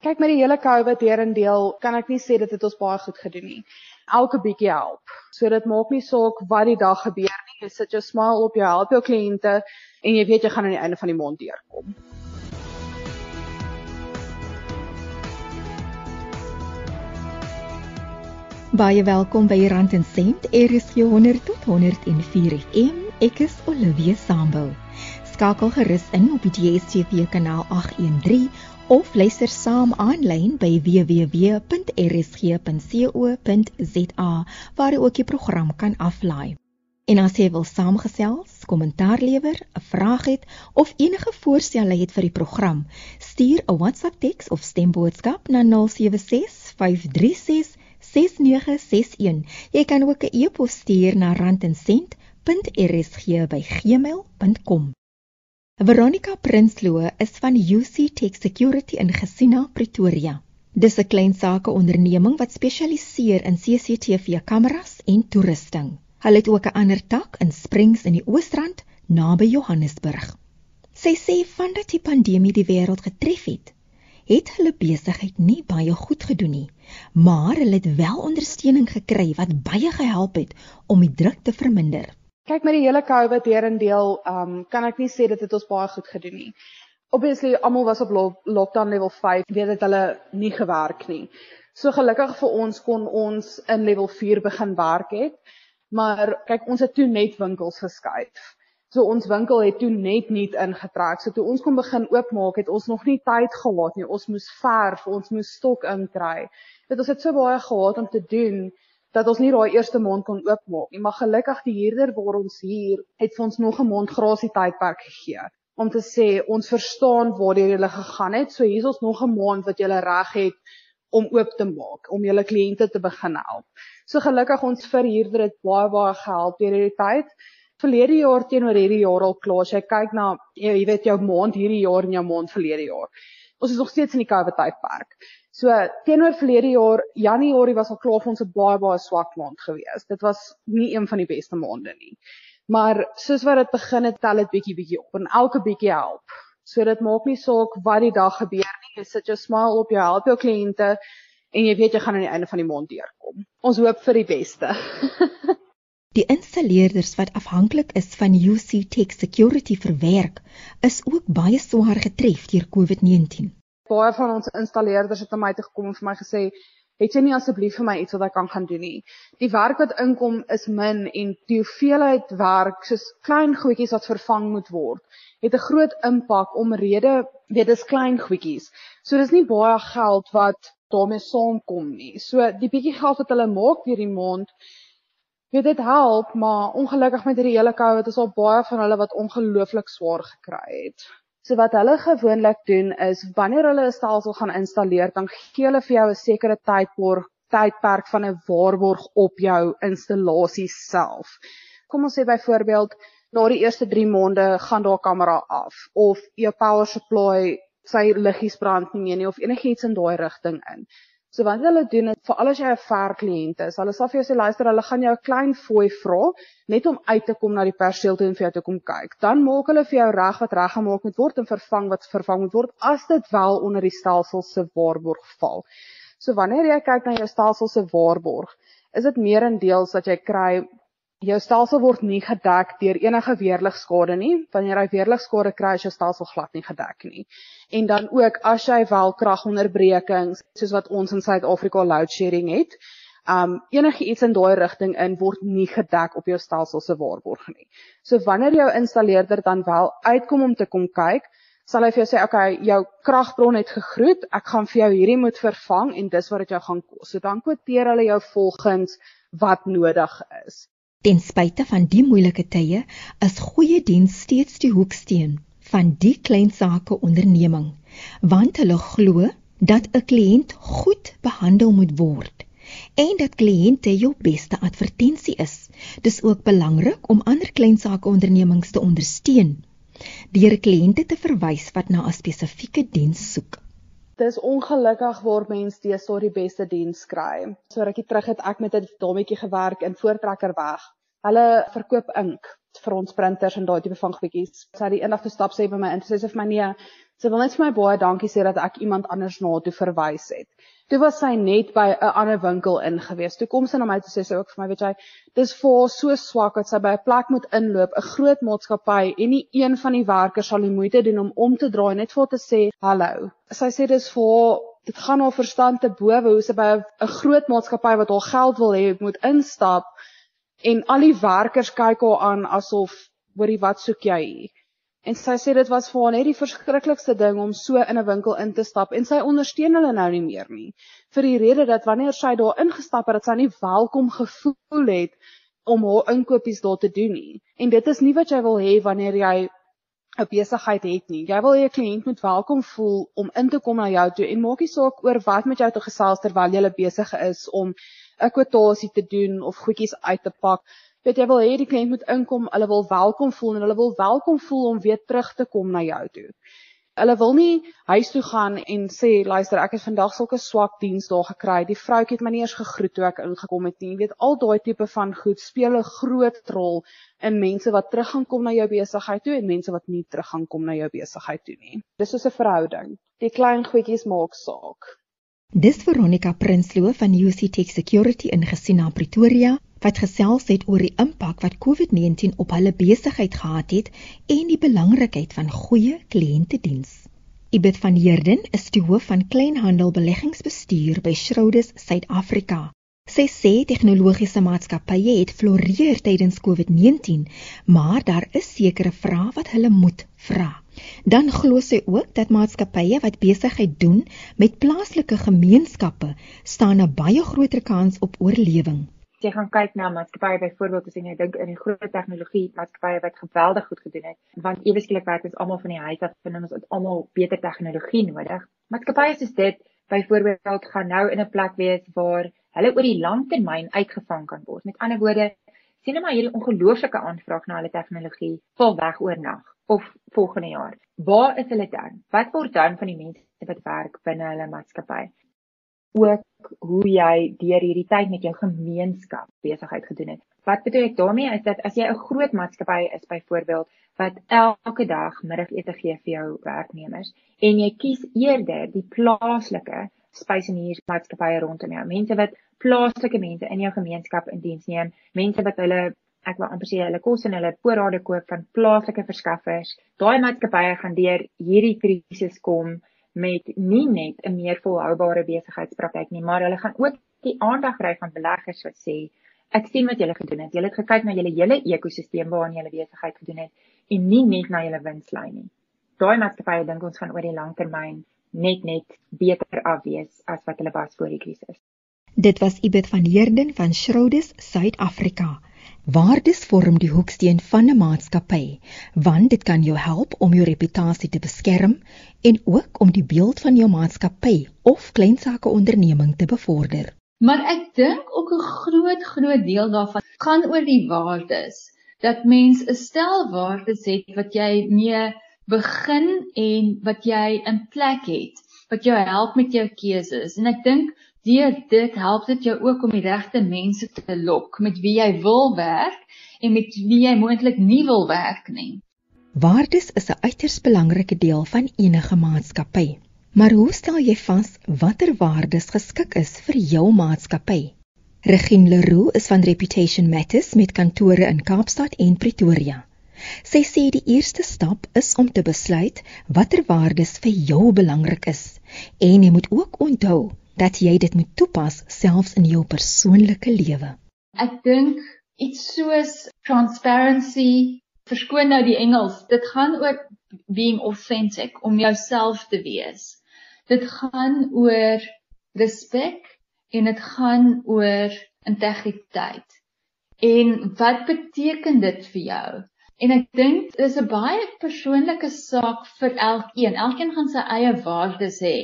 Kyk met die hele COVID hierendeel, kan ek nie sê dit het ons baie goed gedoen nie. Elke bietjie help. So dit maak nie saak wat die dag gebeur nie. Jy sit jou smile op, jy help jou kliënte en jy weet jy gaan aan die einde van die maand deurkom. Baie welkom by Rand en Sent, RSG 100 tot 104 FM. Ek is Olivia Sambul. Skakel gerus in op die DStv kanaal 813 of luister saam aanlyn by www.rsg.co.za waar jy ook die program kan aflaai. En as jy wil saamgesels, kommentaar lewer, 'n vraag het of enige voorstelle het vir die program, stuur 'n WhatsApp teks of stemboodskap na 0765366961. Jy kan ook 'n e-pos stuur na randencent.rsg@gmail.com. Veronica Prinsloo is van UC Tech Security in Gesina, Pretoria. Dis 'n klein sake onderneming wat spesialiseer in CCTV-kameras en toerusting. Hulle het ook 'n ander tak in Springs in die Oosrand, naby Johannesburg. Sy sê vandat die pandemie die wêreld getref het, het hulle besigheid nie baie goed gedoen nie, maar hulle het wel ondersteuning gekry wat baie gehelp het om die druk te verminder. Kyk met die hele COVID hierendeel, um kan ek nie sê dit het ons baie goed gedoen nie. Obviously almal was op lockdown level 5, weet dit hulle nie gewerk nie. So gelukkig vir ons kon ons in level 4 begin werk het. Maar kyk, ons het toe net winkels geskuif. So ons winkel het toe net nie ingetrek. So toe ons kon begin oopmaak, het ons nog nie tyd gehad nie. Ons moes verf, ons moes stok inkry. Dit ons het so baie gehad om te doen dat ons nie daai eerste maand kon oopmaak nie, maar gelukkig die huurder waar ons hier het vir ons nog 'n maand grasie tydperk gegee om te sê ons verstaan waar jy hulle gegaan het, so hier is ons nog 'n maand wat jy reg het om oop te maak, om julle kliënte te begin help. So gelukkig ons verhuurder het baie baie gehelp deur hierdie tyd. Verlede jaar teenoor hierdie jaar al klaar. Jy kyk na jy weet jou maand hierdie jaar en jou maand verlede jaar. Ons is nog steeds in die COVID tydperk. So teenoor verlede jaar Januarie was al klaar vir ons 'n baie baie swak maand gewees. Dit was nie een van die beste maande nie. Maar soos wat dit begin het, tel dit bietjie bietjie op en elke bietjie help. So dit maak nie saak wat die dag gebeur nie. Jy sit jou smile op, jy help jou kliënte en jy weet jy gaan aan die einde van die maand deurkom. Ons hoop vir die beste. Die installeerders wat afhanklik is van UC Tech Security vir werk, is ook baie swaar getref deur COVID-19 baie van ons installeerders het aan my toe gekom en vir my gesê het jy nie asseblief vir my iets wat ek kan gaan doen nie. Die werk wat inkom is min en die hoeveelheid werk soos klein goedjies wat vervang moet word, het 'n groot impak omrede weet dis klein goedjies. So dis nie baie geld wat daarmee saamkom nie. So die bietjie geld wat hulle maak vir die maand dit help, maar ongelukkig met hierdie hele COVID is al baie van hulle wat ongelooflik swaar gekry het. So wat hulle gewoonlik doen is wanneer hulle 'n stelsel gaan installeer, dan gee hulle vir jou 'n sekere tydborg, tydperk van 'n waarborg op jou installasie self. Kom ons sê byvoorbeeld na die eerste 3 maande gaan daar 'n kamera af of jou power supply sy liggies brand nie meer nie of enigiets in daai rigting in. So wat hulle doen is vir al as jy 'n ver kliënt is, hulle sal vir jou sê luister, hulle gaan jou 'n klein fooi vra net om uit te kom na die perseel toe en vir jou te kom kyk. Dan maak hulle vir jou reg wat reggemaak moet word en vervang wat vervang moet word as dit wel onder die stelsel se waarborg val. So wanneer jy kyk na jou stelsel se waarborg, is dit meerendeels dat jy kry jou stelsel word nie gedek deur enige weerligskade nie. Wanneer jy weerligskade kry, is jou stelsel glad nie gedek nie. En dan ook as jy wel kragonderbrekings soos wat ons in Suid-Afrika load shedding het, um enige iets in daai rigting in word nie gedek op jou stelsel se waarborg nie. So wanneer jou installeerder dan wel uitkom om te kom kyk, sal hy vir jou sê, "Oké, okay, jou kragbron het gegroet. Ek gaan vir jou hierdie moet vervang en dis wat dit jou gaan kos." So dan kwoteer hulle jou volgens wat nodig is. Ten spyte van die moeilike tye, is goeie diens steeds die hoeksteen van die klein sake onderneming, want hulle glo dat 'n kliënt goed behandel moet word en dat kliënte jou beste advertensie is. Dis ook belangrik om ander klein sake ondernemings te ondersteun deur kliënte te verwys wat na 'n spesifieke diens soek. Dis ongelukkig waar mens deesdae die beste diens kry. So rukkie terug het ek met 'n dametjie gewerk in Voortrekker weg. Hulle verkoop ink vir ons printers en daai tipe van goedjies. Sy het die eendag gestap sê by my en sê sy vir my nee, Sy wil net vir my baie dankie sê dat ek iemand anders na toe verwys het. Toe was sy net by 'n ander winkel ingewees. Toe kom sy na my toe sê sy ook vir my, weet jy, dis vir haar so swak dat sy by 'n plek moet inloop, 'n groot maatskappy en nie een van die werkers sal die moeite doen om om te draai net vir haar te sê hallo. Sy sê dis vir haar dit gaan haar verstand te bowe hoe sy by 'n groot maatskappy wat haar geld wil hê moet instap en al die werkers kyk haar aan asof hoorie wat soek jy hier en sy sê dit was vir haar net die verskriklikste ding om so in 'n winkel in te stap en sy ondersteun hulle nou nie meer nie vir die rede dat wanneer sy daar ingestap het dat sy nie welkom gevoel het om haar inkopies daar te doen nie en dit is nie wat jy wil hê wanneer jy 'n besigheid het nie. Jy wil hê 'n kliënt moet welkom voel om in te kom na jou toe en maak nie saak oor wat met jou te gesels terwyl jy besig is om 'n kwotasie te doen of goedjies uit te pak. Weet jy wil hê die kliënt moet inkom, hulle wil welkom voel en hulle wil welkom voel om weer terug te kom na jou toe. Hulle wil nie huis toe gaan en sê luister ek het vandag sulke swak diensdae gekry. Die vroutjie het my nie eers gegroet toe ek ingekom het nie. Jy weet al daai tipe van goed speel 'n groot rol in mense wat terug gaan kom na jou besigheid toe en mense wat nie terug gaan kom na jou besigheid toe nie. Dis soos 'n verhouding. Die klein goedjies maak saak. Dis Veronica Prinsloo van UC Tech Security in Gesina Pretoria wat gesels het oor die impak wat COVID-19 op hulle besigheid gehad het en die belangrikheid van goeie kliëntediens. Ibet van Heerden is die hoof van kleinhandelbeleggingsbestuur by Schroders Suid-Afrika. Sy sê tegnologiese maatskappye het floreer tydens COVID-19, maar daar is sekere vrae wat hulle moet vra. Dan glo sy ook dat maatskappye wat besigheid doen met plaaslike gemeenskappe staan 'n baie groter kans op oorlewing. Jy gaan kyk na maatskappye byvoorbeeld as jy dink in die groot tegnologie maatskappye wat geweldig goed gedoen het want ewe skielik werk ons almal van die huis af en ons het almal beter tegnologie nodig. Maatskappye soos dit byvoorbeeld gaan nou in 'n plek wees waar hulle oor die lang termyn uitgevang kan word. Met ander woorde sien net maar hierdie ongelooflike aanvraag na hulle tegnologie val weg oornag of volgende jaar. Waar is hulle dan? Wat word dan van die mense wat werk binne hulle maatskappy? Ook hoe jy deur hierdie tyd met jou gemeenskap besigheid gedoen het. Wat bedoel ek daarmee is dat as jy 'n groot maatskappy is byvoorbeeld wat elke dag middagete gee vir jou werknemers en jy kies eerder die plaaslike spyseniermaatskappye rondom jou, mense wat plaaslike mense in jou gemeenskap in diens neem, mense wat hulle ek wil amper sê hulle kos en hulle voorrade koop van plaaslike verskaffers. Daai maatskappye gaan deur hierdie krisis kom met nie net 'n meer volhoubare besigheidspraktyk nie, maar hulle gaan ook die aandag kry van beleggers wat sê ek sien wat julle gedoen het. Julle het gekyk na julle hele ekosisteem waarin julle besigheid gedoen het en nie net na julle winslyn nie. Daai maatskappye dink ons gaan oor die lang termyn net net beter af wees as wat hulle was voor die krisis. Dit was Ibet van Heerden van Schroders Suid-Afrika. Waardes vorm die hoeksteen van 'n maatskappy, want dit kan jou help om jou reputasie te beskerm en ook om die beeld van jou maatskappy of kleinsake onderneming te bevorder. Maar ek dink ook 'n groot groot deel daarvan gaan oor die waardes. Dat mens 'n stel waardes het wat jy mee begin en wat jy in plek het wat jou help met jou keuses. En ek dink Deur dit help dit jou ook om die regte mense te lok met wie jy wil werk en met wie jy moontlik nie wil werk nie. Waardes is 'n uiters belangrike deel van enige maatskappy. Maar hoe stel jy vas watter waardes geskik is vir jou maatskappy? Regine Leroux is van Reputation Matters met kantore in Kaapstad en Pretoria. Sy sê die eerste stap is om te besluit watter waardes vir jou belangrik is en jy moet ook onthou dat jy dit moet toepas selfs in jou persoonlike lewe. Ek dink iets soos transparency, verskoon nou die Engels, dit gaan oor being authentic, om jouself te wees. Dit gaan oor respek en dit gaan oor integriteit. En wat beteken dit vir jou? En ek dink dis 'n baie persoonlike saak vir elkeen. Elkeen gaan sy eie waardes hê.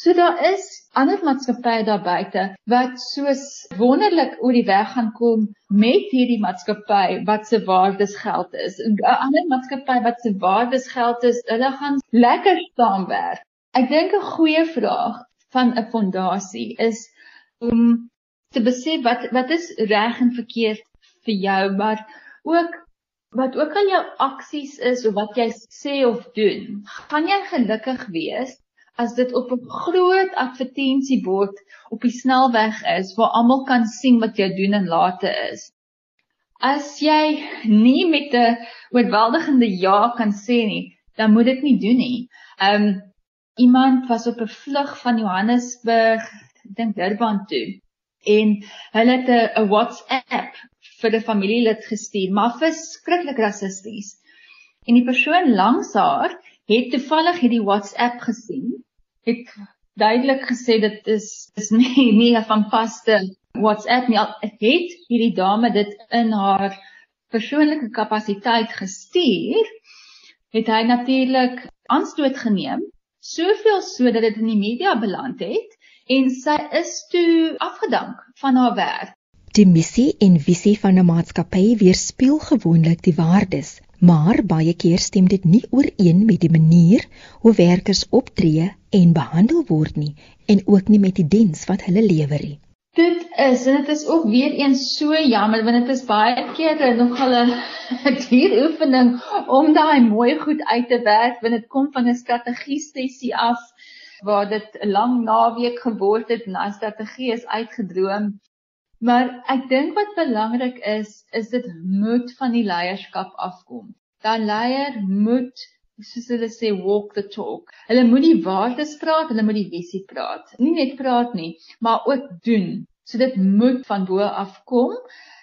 So daar is ander maatskappye daar buite wat soos wonderlik oor die weg gaan kom met hierdie maatskappy wat se waardes geld is. 'n Ander maatskappy wat se waardes geld is, hulle gaan lekker saamwerk. Ek dink 'n goeie vraag van 'n fondasie is om te besef wat wat is reg en verkeerd vir jou, maar ook wat ook al jou aksies is of wat jy sê of doen, gaan jy gelukkig wees as dit op 'n groot advertensiebord op die snelweg is waar almal kan sien wat jy doen en late is. As jy nie met 'n oorweldigende ja kan sê nie, dan moet dit nie doen nie. Um iemand was op 'n vlug van Johannesburg, ek dink Durban toe en hulle het 'n WhatsApp vir 'n familielid gestuur, maar verskriklik rassisties. En die persoon langs haar het toevallig hierdie WhatsApp gesien, het duidelik gesê dit is is nie nie van paste WhatsApp nie. Het hierdie dame dit in haar persoonlike kapasiteit gestuur, het hy natuurlik aanstoot geneem, soveel sodat dit in die media beland het en sy is toe afgedank van haar werk. Die missie en visie van 'n maatskappy weerspieël gewoonlik die waardes, maar baie keer stem dit nie ooreen met die manier hoe werkers optree en behandel word nie en ook nie met die diens wat hulle lewer nie. Dit is en dit is ook weer eens so jammer want dit is baie keer nog al 'n duur oefening om daai mooi goed uit te werk wanneer dit kom van 'n strategie sessie af waar dit 'n lang naweek geword het en daai strategie is uitgedroom Maar ek dink wat belangrik is, is dit moet van die leierskap afkom. Dan leier moet soos hulle sê walk the talk. Hulle moet die waardes praat, hulle moet die visie praat. Nie net praat nie, maar ook doen. So dit moet van bo af kom.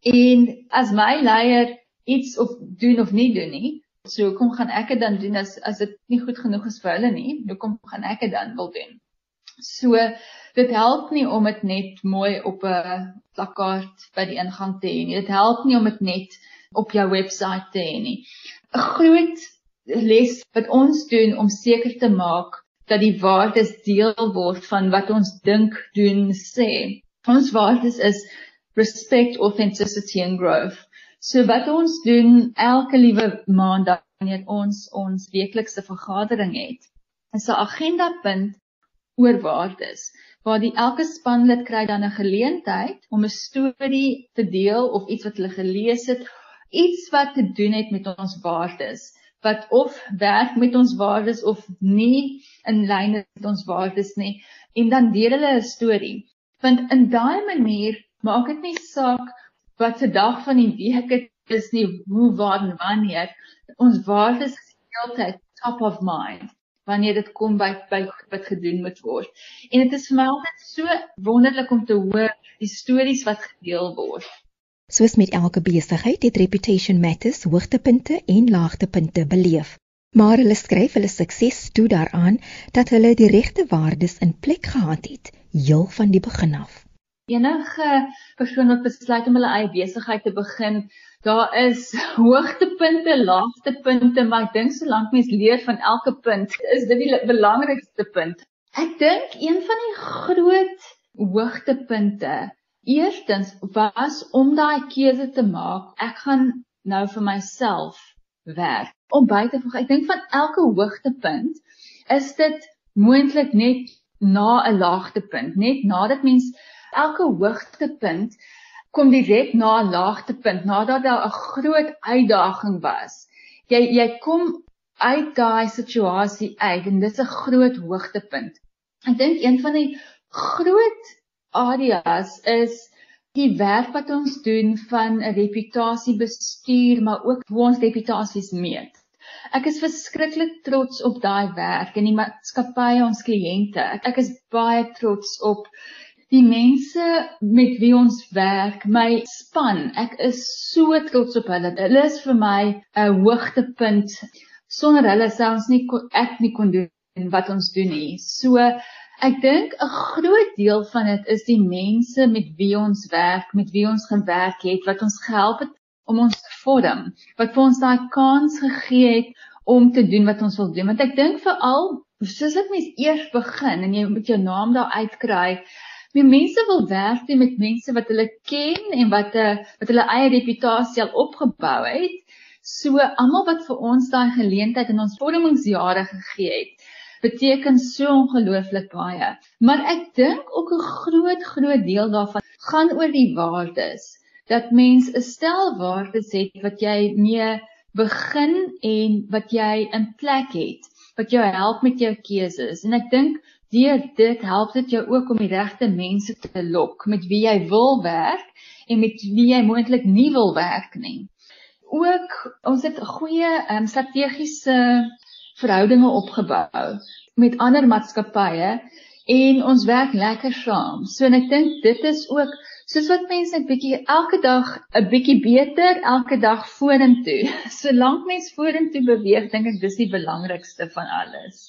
En as my leier iets of doen of nie doen nie, so kom gaan ek dit dan doen as as dit nie goed genoeg is vir hulle nie, hoe kom gaan ek dit dan wil doen? So dit help nie om dit net mooi op 'n plakkaat by die ingang te hê nie. Dit help nie om dit net op jou webwerf te hê nie. 'n Groot les wat ons doen om seker te maak dat die waardes deel word van wat ons dink, doen, sê. Ons waardes is respect, authenticity and growth. So wat ons doen elke liewe maandag wanneer ons ons weeklikse vergadering het, is 'n agendapunt oor waardes waar die elke spanlid kry dan 'n geleentheid om 'n storie te deel of iets wat hulle gelees het, iets wat te doen het met ons waardes, wat of werk met ons waardes of nie in lyn met ons waardes nie, en dan deel hulle 'n storie. Want in daai manier maak dit nie saak wat se dag van die week dit is nie, hoe waar en wanneer ons waardes is heeltyd top of mind wanneer dit kom by by wat gedoen moet word. En dit is vir my altyd so wonderlik om te hoor die stories wat gedeel word. Soos met elke besigheid het Reputation Matters hoogtepunte en laagtepunte beleef. Maar hulle skryf hulle sukses toe daaraan dat hulle die regte waardes in plek gehad het, heel van die begin af. Enige persoon wat besluit om hulle eie besigheid te begin, Daar is hoogtepunte, laagtepunte, maar ek dink solank mens leer van elke punt, is dit die belangrikste punt. Ek dink een van die groot hoogtepunte eerstens was om daai keuse te maak. Ek gaan nou vir myself werk. Om by te voeg, ek dink van elke hoogtepunt is dit moontlik net na 'n laagtepunt, net nadat mens elke hoogtepunt kom direk na 'n laagtepunt nadat daar 'n groot uitdaging was. Jy jy kom uit daai situasie uit en dis 'n groot hoogtepunt. Ek dink een van die groot areas is die werk wat ons doen van 'n reputasiebestuur, maar ook hoe ons reputasies meet. Ek is verskriklik trots op daai werk en die maatskappye ons kliënte. Ek, ek is baie trots op die mense met wie ons werk, my span, ek is so trots op hulle. Hulle is vir my 'n hoogtepunt. Sonder hulle sou ons nie ek nie kon doen wat ons doen nie. So ek dink 'n groot deel van dit is die mense met wie ons werk, met wie ons gewerk het, wat ons gehelp het om ons te vorm, wat vir ons daai kans gegee het om te doen wat ons wil doen. Want ek dink veral soos ek mens eers begin en jy moet jou naam daar uitkry, Die mense wil werk met mense wat hulle ken en wat 'n eh, wat hulle eie reputasie al opgebou het. So almal wat vir ons daai geleentheid in ons vormingsjare gegee het, beteken so ongelooflik baie. Maar ek dink ook 'n groot groot deel daarvan gaan oor die waardes. Dat mens 'n stel waardes het wat jy mee begin en wat jy in plek het wat jou help met jou keuses. En ek dink deur dit help dit jou ook om die regte mense te lok met wie jy wil werk en met wie jy moontlik nie wil werk nie. Ook ons het goeie um, strategiese verhoudinge opgebou met ander maatskappye en ons werk lekker saam. So en ek dink dit is ook soos wat mense net bietjie elke dag 'n bietjie beter elke dag vorentoe. Solank mens vorentoe beweeg, dink ek dis die belangrikste van alles.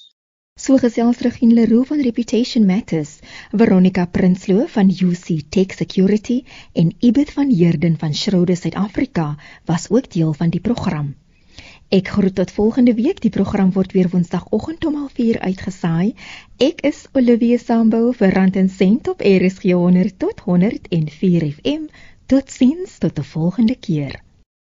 So gesels Regine Leroux van Reputation Matters, Veronica Prinsloo van UC Tech Security en Ibeth van Heerden van Schroder Suid-Afrika was ook deel van die program. Ek groet tot volgende week. Die program word weer Woensdagoggend om 04:30 uitgesaai. Ek is Olivia Sambo vir Rand en Sent op RSG 100 tot 104 FM. Totsiens tot 'n volgende keer.